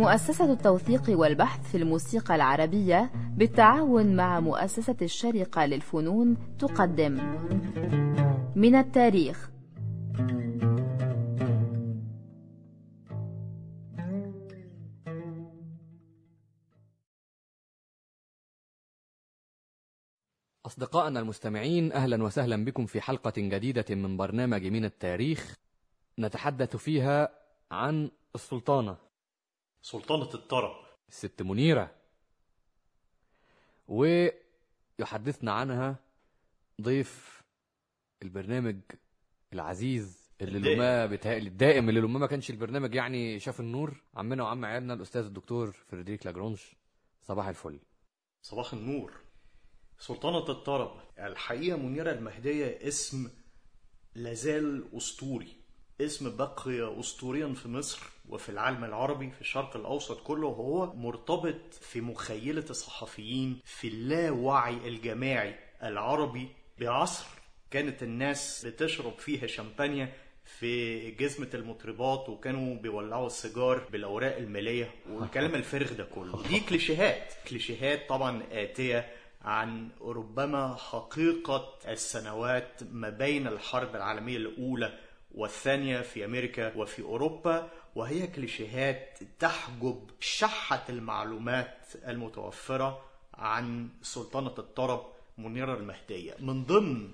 مؤسسة التوثيق والبحث في الموسيقى العربية بالتعاون مع مؤسسة الشرقة للفنون تقدم. من التاريخ. أصدقائنا المستمعين أهلا وسهلا بكم في حلقة جديدة من برنامج من التاريخ نتحدث فيها عن السلطانة. سلطنة الطرب. الست منيرة. ويحدثنا عنها ضيف البرنامج العزيز اللي. لما بيتهيألي الدائم اللي لما ما كانش البرنامج يعني شاف النور عمنا وعم عيالنا الأستاذ الدكتور فريدريك لاجرونج صباح الفل. صباح النور. سلطنة الطرب. الحقيقة منيرة المهدية اسم لازال أسطوري. اسم بقي أسطوريا في مصر وفي العالم العربي في الشرق الأوسط كله وهو مرتبط في مخيلة الصحفيين في اللاوعي الجماعي العربي بعصر كانت الناس بتشرب فيها شمبانيا في جزمة المطربات وكانوا بيولعوا السيجار بالأوراق المالية والكلام الفارغ ده كله. دي كليشيهات. كليشيهات طبعا آتية عن ربما حقيقة السنوات ما بين الحرب العالمية الأولى والثانية في أمريكا وفي أوروبا وهي كليشيهات تحجب شحة المعلومات المتوفرة عن سلطنة الطرب منيرة المهدية. من ضمن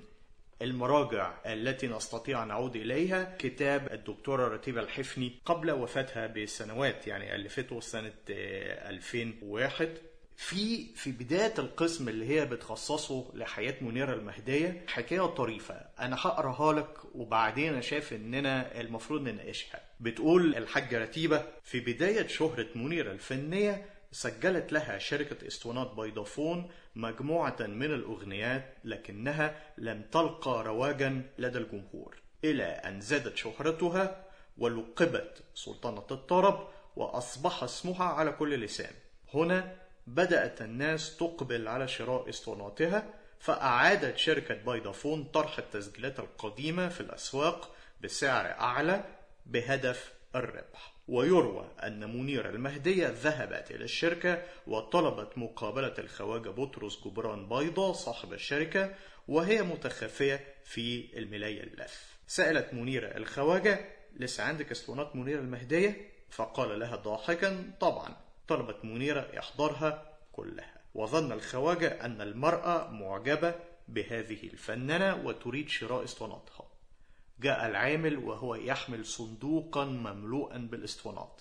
المراجع التي نستطيع أن نعود إليها كتاب الدكتورة رتيبة الحفني قبل وفاتها بسنوات يعني ألفته سنة آه، 2001 في في بداية القسم اللي هي بتخصصه لحياة منيرة المهدية حكاية طريفة. أنا هقرأها لك وبعدين أنا شايف إننا المفروض نناقشها. بتقول الحاجة رتيبة. في بداية شهرة منيرة الفنية سجلت لها شركة أسطوانات بيضافون مجموعة من الأغنيات لكنها لم تلقى رواجا لدى الجمهور. إلى أن زادت شهرتها ولقبت سلطنة الطرب وأصبح اسمها على كل لسان. هنا بدأت الناس تقبل على شراء اسطواناتها فأعادت شركة بيضافون طرح التسجيلات القديمة في الأسواق بسعر أعلى بهدف الربح. ويروى أن منيرة المهدية ذهبت إلى الشركة وطلبت مقابلة الخواجة بطرس جبران بيضة صاحب الشركة وهي متخفية في الملاية اللف. سألت منيرة الخواجة لسه عندك اسطوانات منيرة المهدية؟ فقال لها ضاحكا طبعا. طلبت منيرة إحضارها كلها. وظن الخواجة أن المرأة معجبة بهذه الفنانة وتريد شراء اسطواناتها. جاء العامل وهو يحمل صندوقا مملوءا بالاسطوانات.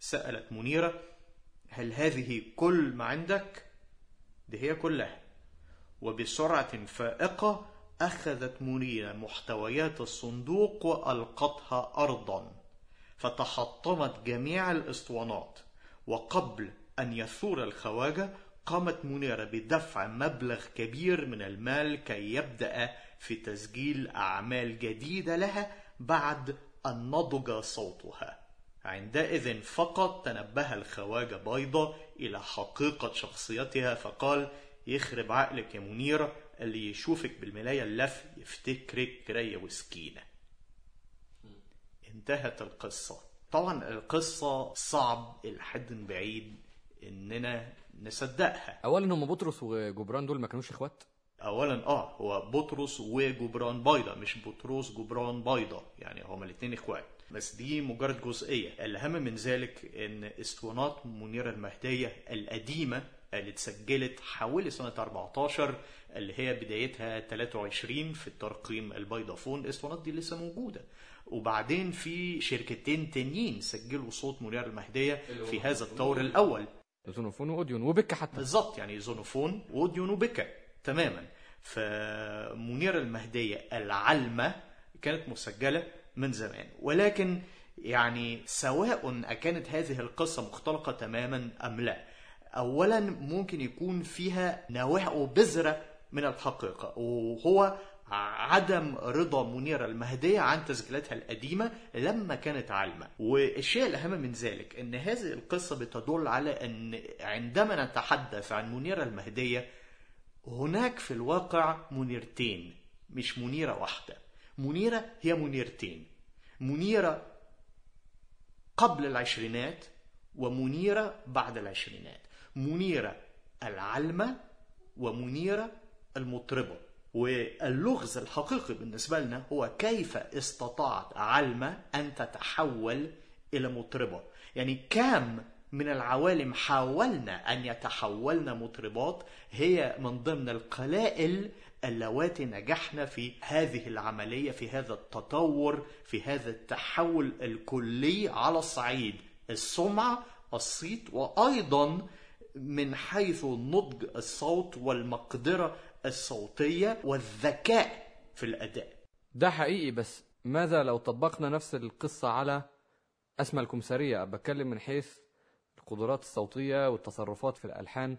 سألت منيرة هل هذه كل ما عندك؟ دي هي كلها. وبسرعة فائقة أخذت منيرة محتويات الصندوق وألقتها أرضا. فتحطمت جميع الاسطوانات. وقبل أن يثور الخواجة قامت منيرة بدفع مبلغ كبير من المال كي يبدأ في تسجيل أعمال جديدة لها بعد أن نضج صوتها. عندئذ فقط تنبه الخواجة بيضة إلى حقيقة شخصيتها فقال يخرب عقلك يا منيرة اللي يشوفك بالملاية اللف يفتكرك راية وسكينة. انتهت القصة. طبعا القصة صعب إلى حد بعيد إننا نصدقها. أولا هم بطرس وجبران دول ما كانوش إخوات؟ اولا آه هو بطرس وجبران بيضة مش بطرس جبران بيضة يعني هما الاثنين إخوات. بس دي مجرد جزئية. الأهم من ذلك إن أسطوانات منيرة المهدية القديمة اللي اتسجلت حوالي سنة 14 اللي هي بدايتها 23 في الترقيم البيضافون، الاسطوانات دي لسه موجودة. وبعدين في شركتين تانيين سجلوا صوت منيرة المهدية في هذا الطور الأول. زونوفون وأوديون وبكا حتى. بالظبط يعني زونوفون وأوديون وبكا تماما. فمنيرة المهدية العالمة كانت مسجلة من زمان. ولكن يعني سواء أكانت هذه القصة مختلقة تماما أم لا أولا ممكن يكون فيها نواح وبذرة من الحقيقة وهو عدم رضا منيرة المهدية عن تسجيلاتها القديمة لما كانت عالمة. والشيء الأهم من ذلك أن هذه القصة بتدل على أن عندما نتحدث عن منيرة المهدية هناك في الواقع منيرتين مش منيرة واحدة. منيرة هي منيرتين. منيرة قبل العشرينات ومنيرة بعد العشرينات. منيرة العلمة ومنيرة المطربة واللغز الحقيقي بالنسبة لنا هو كيف استطاعت علمة أن تتحول إلى مطربة يعني كم من العوالم حاولنا أن يتحولن مطربات هي من ضمن القلائل اللواتي نجحنا في هذه العملية في هذا التطور في هذا التحول الكلي على الصعيد. السمعة الصيت وأيضا من حيث نضج الصوت والمقدرة الصوتية والذكاء في الأداء. ده حقيقي بس ماذا لو طبقنا نفس القصة على أسمى الكمثرية بتكلم من حيث القدرات الصوتية والتصرفات في الألحان.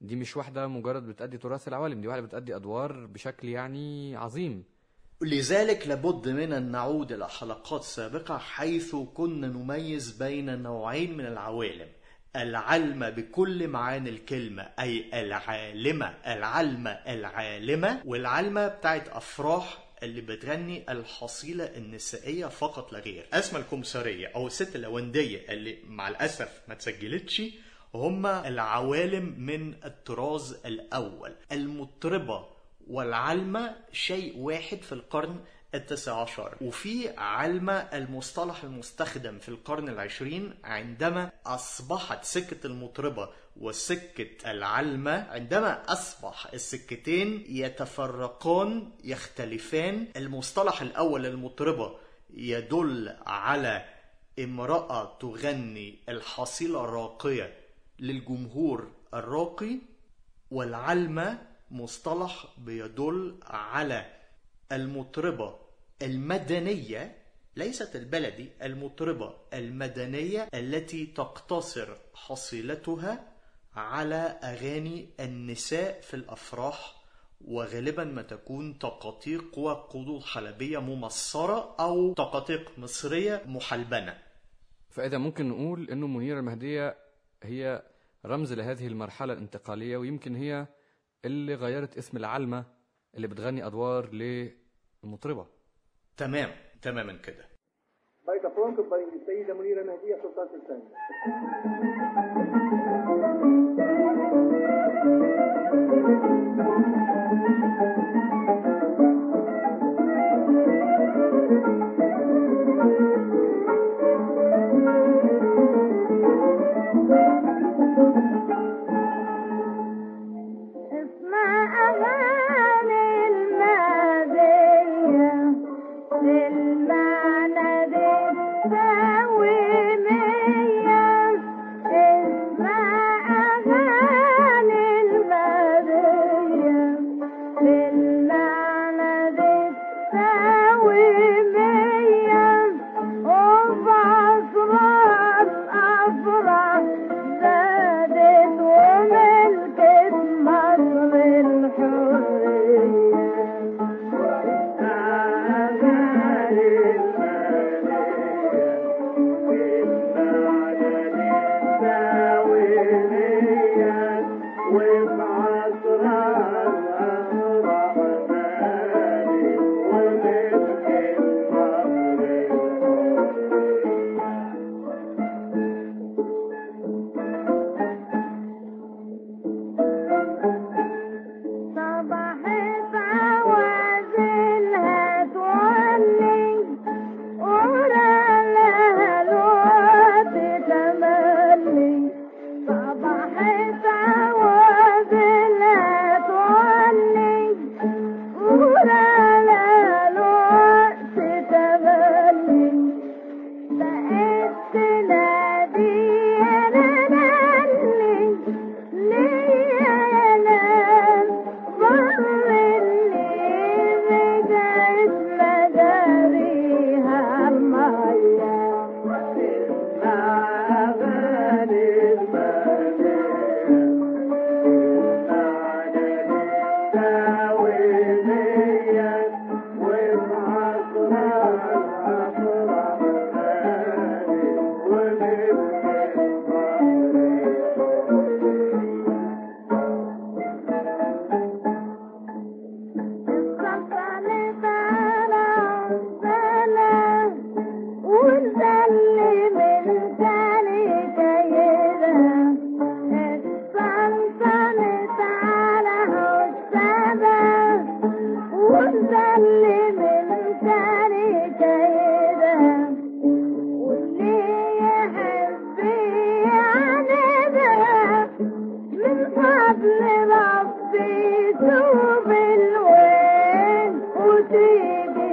دي مش واحدة مجرد بتأدي تراث العوالم دي واحدة بتأدي أدوار بشكل يعني عظيم. لذلك لابد من أن نعود إلى حلقات سابقة حيث كنا نميز بين نوعين من العوالم. العلمة بكل معاني الكلمة أي العالمة العلمة العالمة والعلمة بتاعت أفراح اللي بتغني الحصيلة النسائية فقط لا غير. أسمى الكمثرية أو الست الأوندية اللي مع الأسف ما تسجلتش هم العوالم من الطراز الأول. المطربة والعلمة شيء واحد في القرن التاسع عشر. وفي علمة المصطلح المستخدم في القرن العشرين عندما أصبحت سكة المطربة وسكة العلمة عندما أصبح السكتين يتفرقان يختلفان المصطلح الأول المطربة يدل على امرأة تغني الحصيلة الراقية للجمهور الراقي والعلمة مصطلح بيدل على المطربة المدنية ليست البلدي المطربة المدنية التي تقتصر حصيلتها على أغاني النساء في الأفراح وغالبا ما تكون تقاطيق وقدود حلبية ممصرة أو تقاطيق مصرية محلبنة. فإذا ممكن نقول إنه منيرة المهدية هي رمز لهذه المرحلة الانتقالية ويمكن هي اللي غيرت اسم العلمة اللي بتغني أدوار للمطربة. تمام تماما كده. ميكروفون السيدة منيرة مهدية سلطان الثاني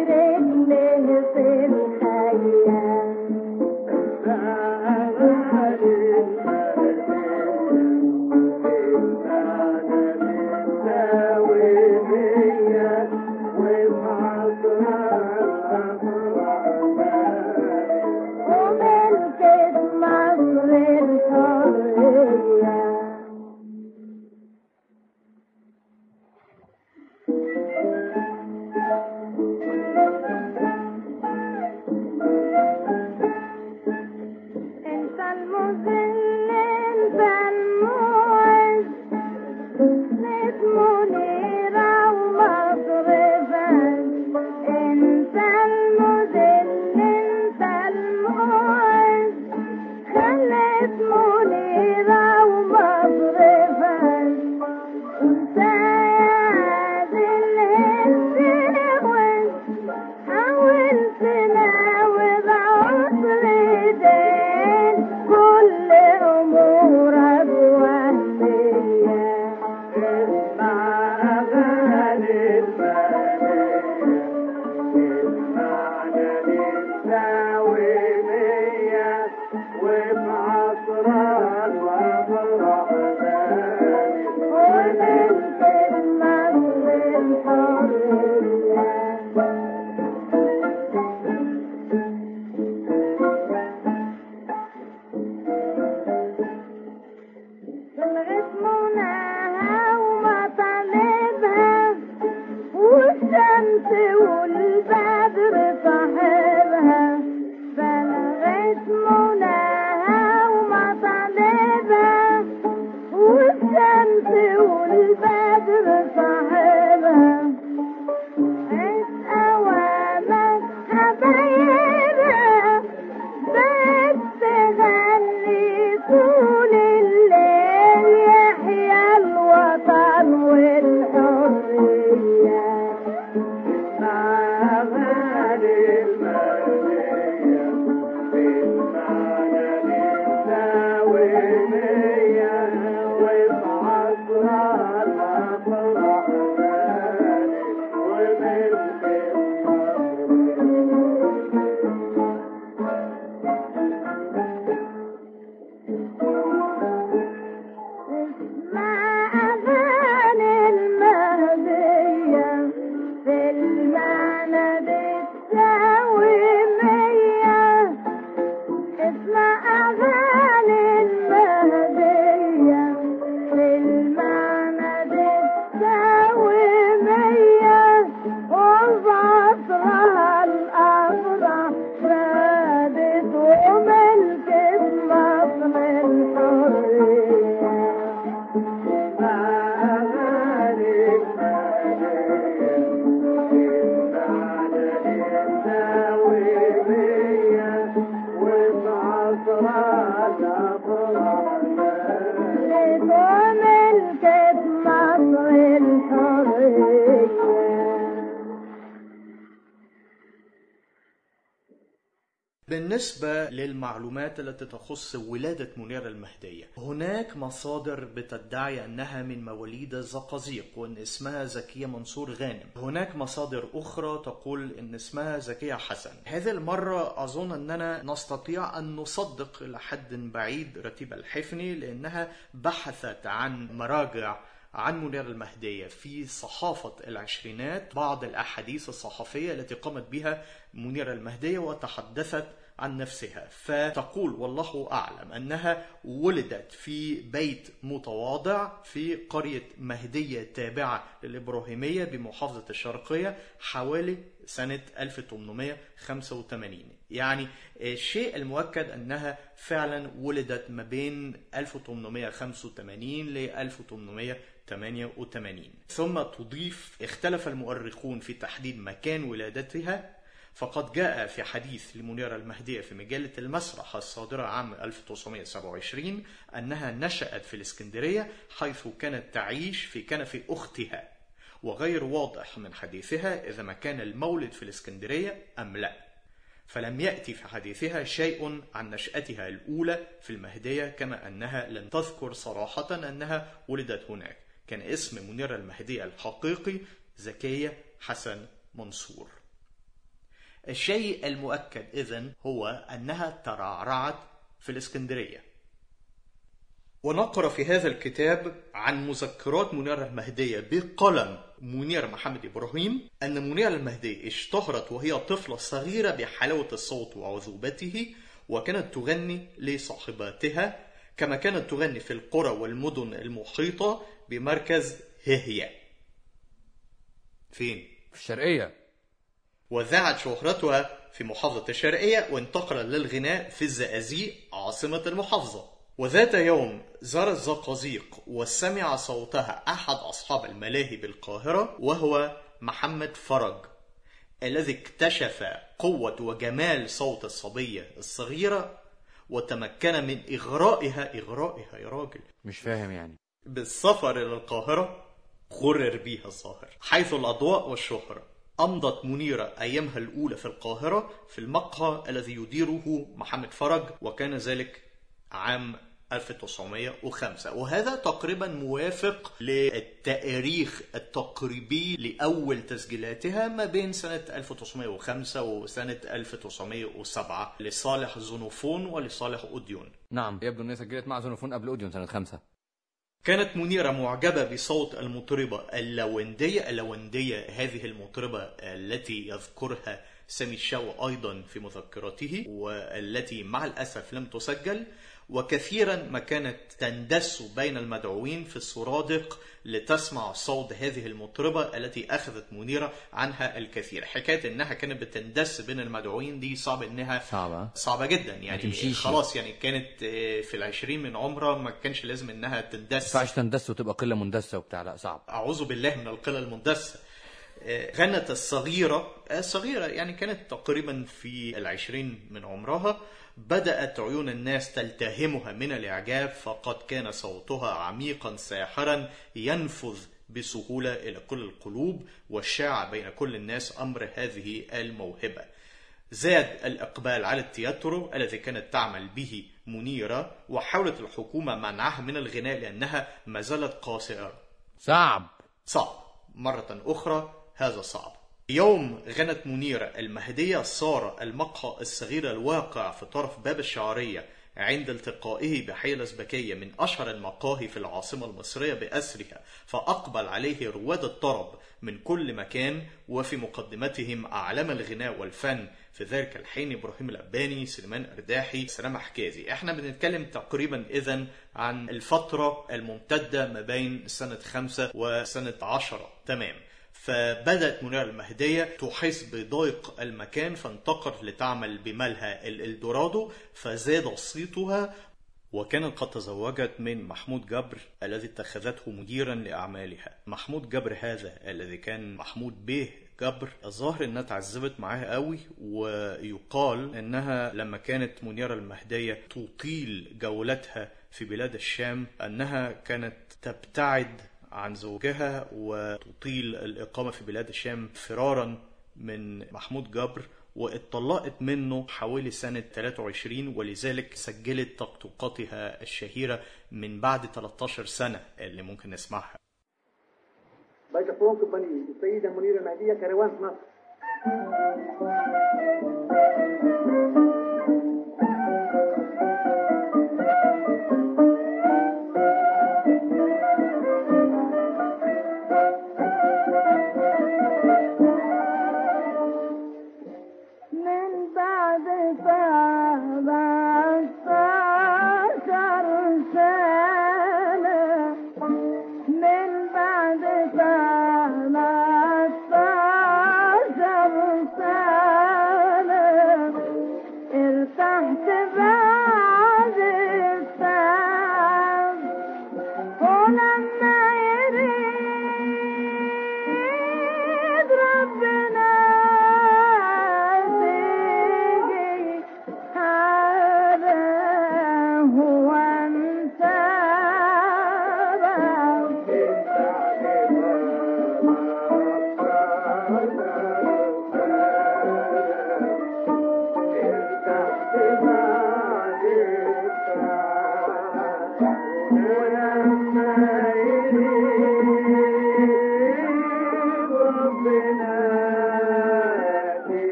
तेरे स्नेह से بالنسبة للمعلومات التي تخص ولادة منيرة المهدية هناك مصادر بتدعي أنها من مواليد الزقازيق وأن اسمها زكية منصور غانم. هناك مصادر أخرى تقول أن اسمها زكية حسن. هذه المرة أظن أننا نستطيع أن نصدق إلى حد بعيد رتيبة الحفني لأنها بحثت عن مراجع عن منير المهدية في صحافة العشرينات بعض الأحاديث الصحفية التي قامت بها منير المهدية وتحدثت عن نفسها. فتقول والله أعلم أنها ولدت في بيت متواضع في قرية مهدية تابعة للإبراهيمية بمحافظة الشرقية حوالي سنة 1885 يعني الشيء المؤكد أنها فعلا ولدت ما بين 1885 ل 1888 ثم تضيف اختلف المؤرخون في تحديد مكان ولادتها فقد جاء في حديث لمنيرة المهدية في مجلة المسرح الصادرة عام 1927 أنها نشأت في الإسكندرية حيث كانت تعيش في كنف أختها وغير واضح من حديثها إذا ما كان المولد في الإسكندرية أم لا. فلم يأتي في حديثها شيء عن نشأتها الأولى في المهدية كما أنها لن تذكر صراحة أنها ولدت هناك. كان اسم منيرة المهدية الحقيقي زكية حسن منصور. الشيء المؤكد إذن هو أنها ترعرعت في الإسكندرية. ونقرأ في هذا الكتاب عن مذكرات منيرة المهدية بقلم منير محمد إبراهيم أن منيرة المهدية اشتهرت وهي طفلة صغيرة بحلاوة الصوت وعذوبته وكانت تغني لصاحباتها كما كانت تغني في القرى والمدن المحيطة بمركز ههية فين؟ في الشرقية. وذاعت شهرتها في محافظة الشرقية وانتقل للغناء في الزقازيق عاصمة المحافظة. وذات يوم زار الزقازيق وسمع صوتها أحد أصحاب الملاهي بالقاهرة وهو محمد فرج الذي اكتشف قوة وجمال صوت الصبية الصغيرة وتمكن من إغرائها. إغرائها يا راجل. مش فاهم يعني. بالسفر إلى القاهرة غرر بيها الظاهر حيث الأضواء والشهرة. أمضت منيرة أيامها الأولى في القاهرة في المقهى الذي يديره محمد فرج وكان ذلك عام 1905 وهذا تقريبا موافق للتأريخ التقريبي لأول تسجيلاتها ما بين سنة 1905 وسنة 1907 لصالح زونوفون ولصالح أوديون. نعم. يبدو أن هي سجلت مع زونوفون قبل أوديون سنة خمسة. كانت منيرة معجبة بصوت المطربة اللوندية اللوندية هذه المطربة التي يذكرها سامي الشاو أيضا في مذكراته والتي مع الأسف لم تسجل. وكثيرا ما كانت تندس بين المدعوين في السرادق لتسمع صوت هذه المطربة التي أخذت منيرة عنها الكثير. حكاية أنها كانت بتندس بين المدعوين دي صعب أنها صعبة. صعبة جدا. يعني. خلاص يعني كانت آه، في العشرين من عمرها ما كانش لازم أنها تندس. ما ينفعش تندس وتبقى قلة مندسة وبتاع. لا صعب. أعوذ بالله من القلة المندسة. آه، غنت الصغيرة الصغيرة يعني كانت تقريبا في العشرين من عمرها. بدأت عيون الناس تلتهمها من الإعجاب فقد كان صوتها عميقا ساحرا ينفذ بسهولة إلى كل القلوب والشاع بين كل الناس أمر هذه الموهبة. زاد الإقبال على التياترو الذي كانت تعمل به منيرة وحاولت الحكومة منعها من الغناء لأنها ما زالت قاصرة. صعب. صعب. مرة أخرى هذا صعب. يوم غنت منيرة المهدية صار المقهى الصغير الواقع في طرف باب الشعرية عند التقائه بحي الأزبكية من أشهر المقاهي في العاصمة المصرية بأسرها فأقبل عليه رواد الطرب من كل مكان وفي مقدمتهم أعلام الغناء والفن. في ذلك الحين إبراهيم الأباني سليمان أرداحي سلام حكازي. إحنا بنتكلم تقريبا إذا عن الفترة الممتدة ما بين سنة خمسة وسنة عشرة. تمام. فبدأت منيرة المهدية تحس بضيق المكان فانتقلت لتعمل بملهى الإلدورادو فزاد صيتها وكانت قد تزوجت من محمود جبر الذي اتخذته مديرا لأعمالها. محمود جبر هذا الذي كان محمود بيه جبر الظاهر إنها اتعذبت معاه قوي ويقال إنها لما كانت منيرة المهدية تطيل جولتها في بلاد الشام إنها كانت تبتعد عن زوجها وتطيل الإقامة في بلاد الشام فرارا من محمود جبر واتطلقت منه حوالي سنة 23 ولذلك سجلت تقطقاتها الشهيرة من بعد 13 سنة اللي ممكن نسمعها. السيدة منيرة المهدية كروان مصر.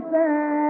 say.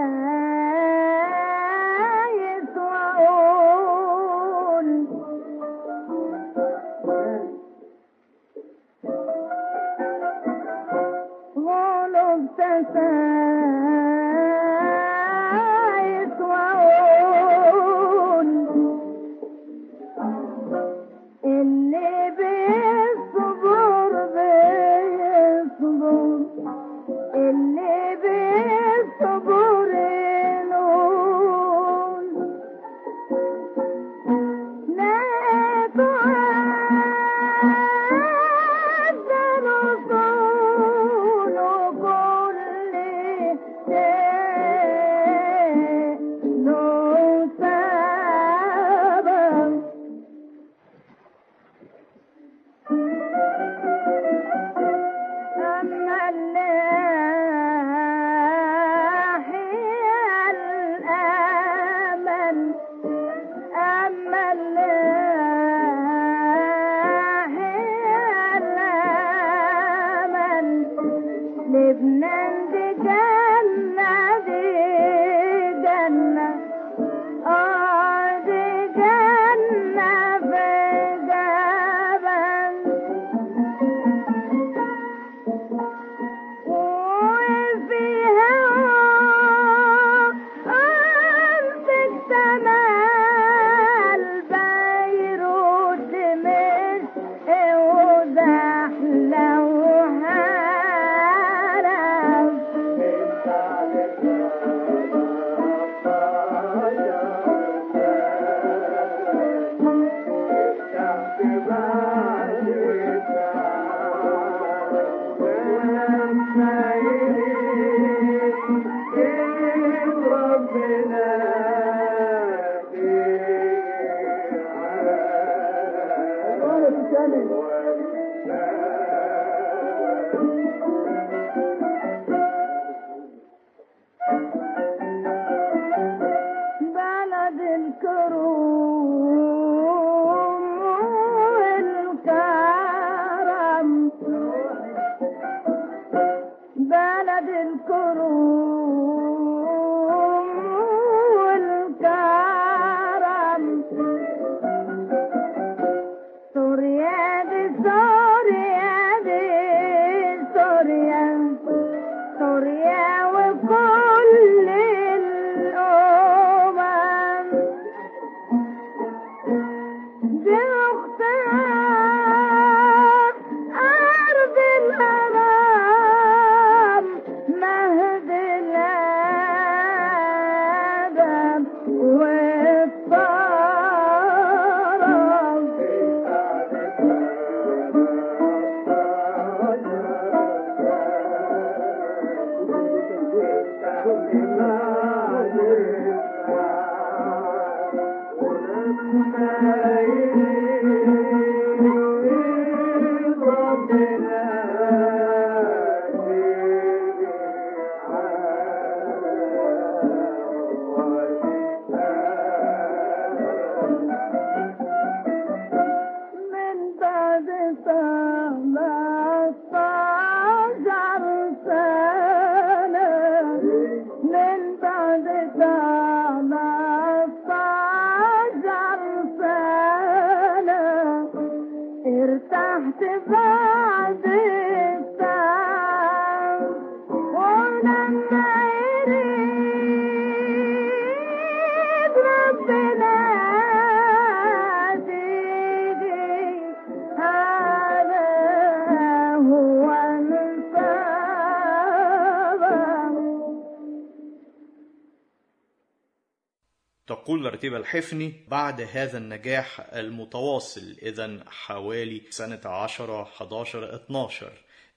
تقول رتيب الحفني بعد هذا النجاح المتواصل إذا حوالي سنة 10 11 12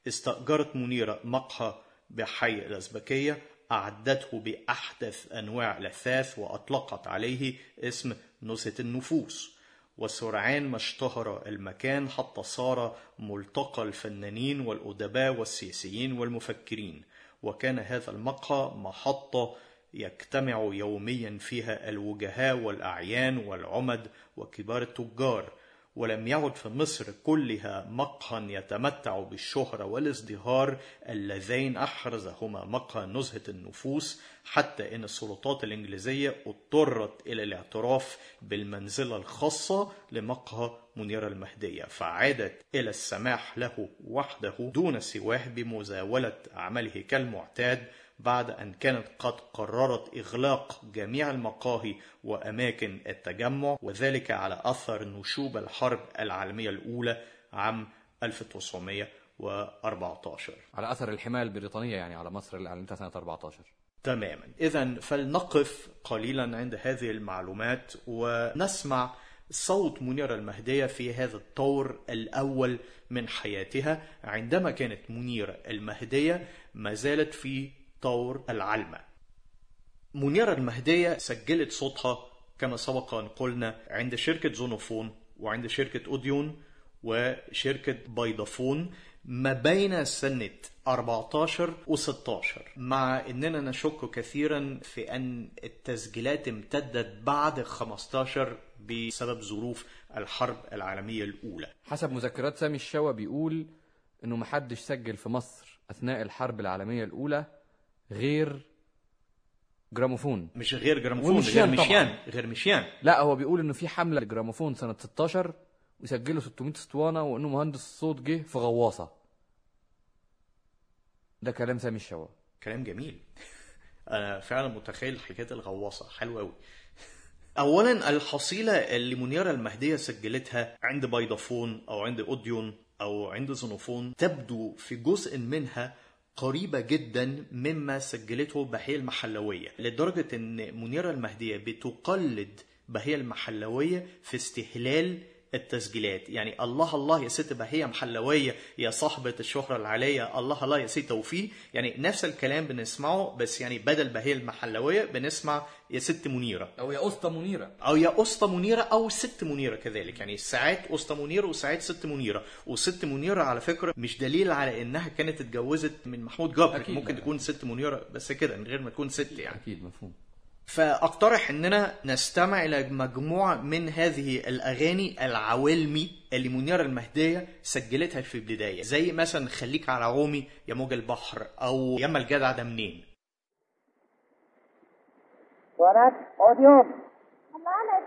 استأجرت منيرة مقهى بحي الأزبكية أعدته بأحدث أنواع الأثاث وأطلقت عليه اسم نسة النفوس. وسرعان ما اشتهر المكان حتى صار ملتقى الفنانين والأدباء والسياسيين والمفكرين. وكان هذا المقهى محطة يجتمع يوميا فيها الوجهاء والأعيان والعمد وكبار التجار ولم يعد في مصر كلها مقهى يتمتع بالشهرة والازدهار اللذين أحرزهما مقهى نزهة النفوس حتى أن السلطات الإنجليزية اضطرت إلى الاعتراف بالمنزلة الخاصة لمقهى منير المهدية فعادت إلى السماح له وحده دون سواه بمزاولة أعماله كالمعتاد بعد أن كانت قد قررت إغلاق جميع المقاهي وأماكن التجمع وذلك على أثر نشوب الحرب العالمية الأولى عام 1914 على أثر الحماية البريطانية يعني على مصر اللي اعلنتها سنه 14 تماما. إذا فلنقف قليلا عند هذه المعلومات ونسمع صوت منيرة المهدية في هذا الطور الأول من حياتها. عندما كانت منيرة المهدية ما زالت في طور العلمة منيرة المهدية سجلت صوتها كما سبق أن قلنا عند شركة زونوفون وعند شركة أوديون وشركة بيضافون ما بين سنة 14 و 16 مع أننا نشك كثيرا في أن التسجيلات امتدت بعد 15 بسبب ظروف الحرب العالمية الأولى. حسب مذكرات سامي الشوا بيقول إنه محدش سجل في مصر أثناء الحرب العالمية الأولى غير جراموفون. مش غير جراموفون غير ومشيان طبعاً. مشيان غير مشيان. لا هو بيقول إنه في حملة لجراموفون سنة 16 وسجلوا 600 اسطوانة وإنه مهندس الصوت جه في غواصة. ده كلام سامي الشوا كلام جميل. أنا فعلا متخيل حكاية الغواصة. حلوة قوي اولا الحصيلة اللي منيره المهدية سجلتها عند بيضافون أو عند أوديون أو عند زنوفون تبدو في جزء منها قريبة جدا مما سجلته بهية المحلوية لدرجة إن منيرة المهدية بتقلد بهية المحلوية في استهلال التسجيلات. يعني الله الله يا ست بهية محلوية يا صاحبة الشهرة العالية الله الله يا ست توفيق. يعني نفس الكلام بنسمعه بس يعني بدل بهية المحلوية بنسمع يا ست منيرة. أو يا أسطى منيرة. أو يا أسطى منيرة أو ست منيرة كذلك. يعني ساعات أسطى منيرة وساعات ست منيرة. وست منيرة على فكرة مش دليل على إنها كانت اتجوزت من محمود جبر. أكيد ممكن. تكون ست منيرة بس كده من غير ما تكون ست يعني. أكيد مفهوم. فأقترح إننا نستمع إلى مجموعة من هذه الأغاني العوالمي اللي منيره المهدية سجلتها في البداية. زي مثلا خليك على عومي يا موج البحر أو ياما الجدع ده منين. ولد اوديون معانا يا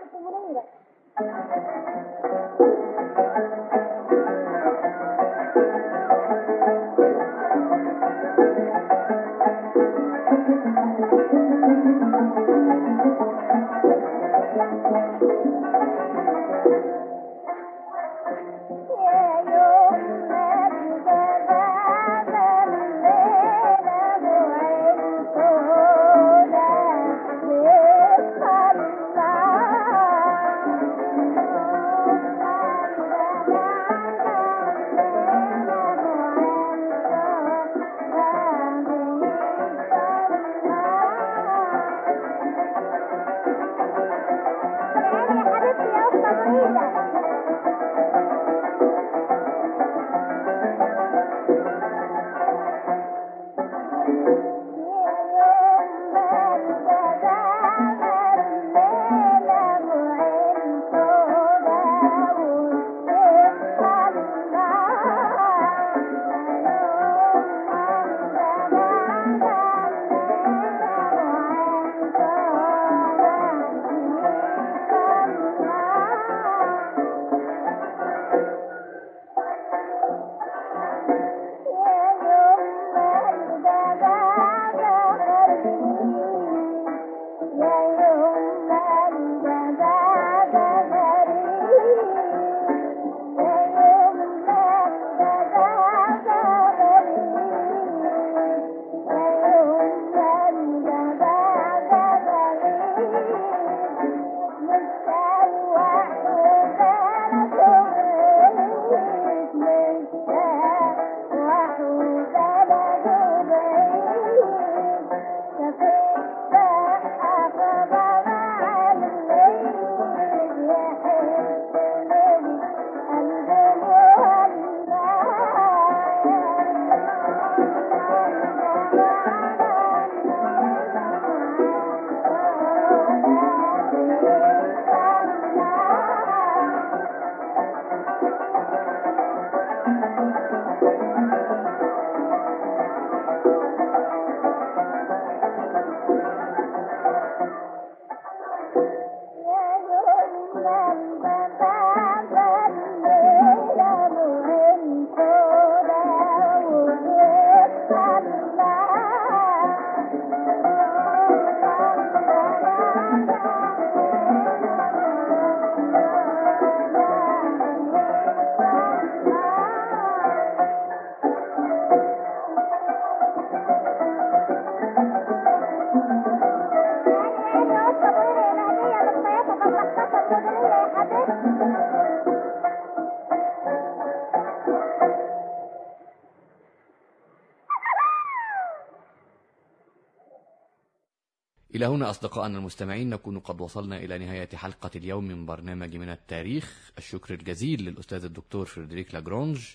إلى هنا أصدقائنا المستمعين نكون قد وصلنا إلى نهاية حلقة اليوم من برنامج من التاريخ. الشكر الجزيل للأستاذ الدكتور فريدريك لاجرونج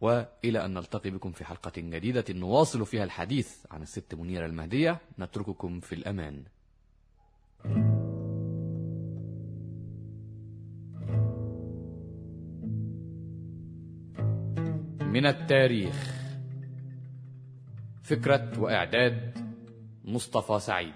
وإلى أن نلتقي بكم في حلقة جديدة نواصل فيها الحديث عن الست منيرة المهدية. نترككم في الأمان. من التاريخ. فكرة وإعداد مصطفى سعيد.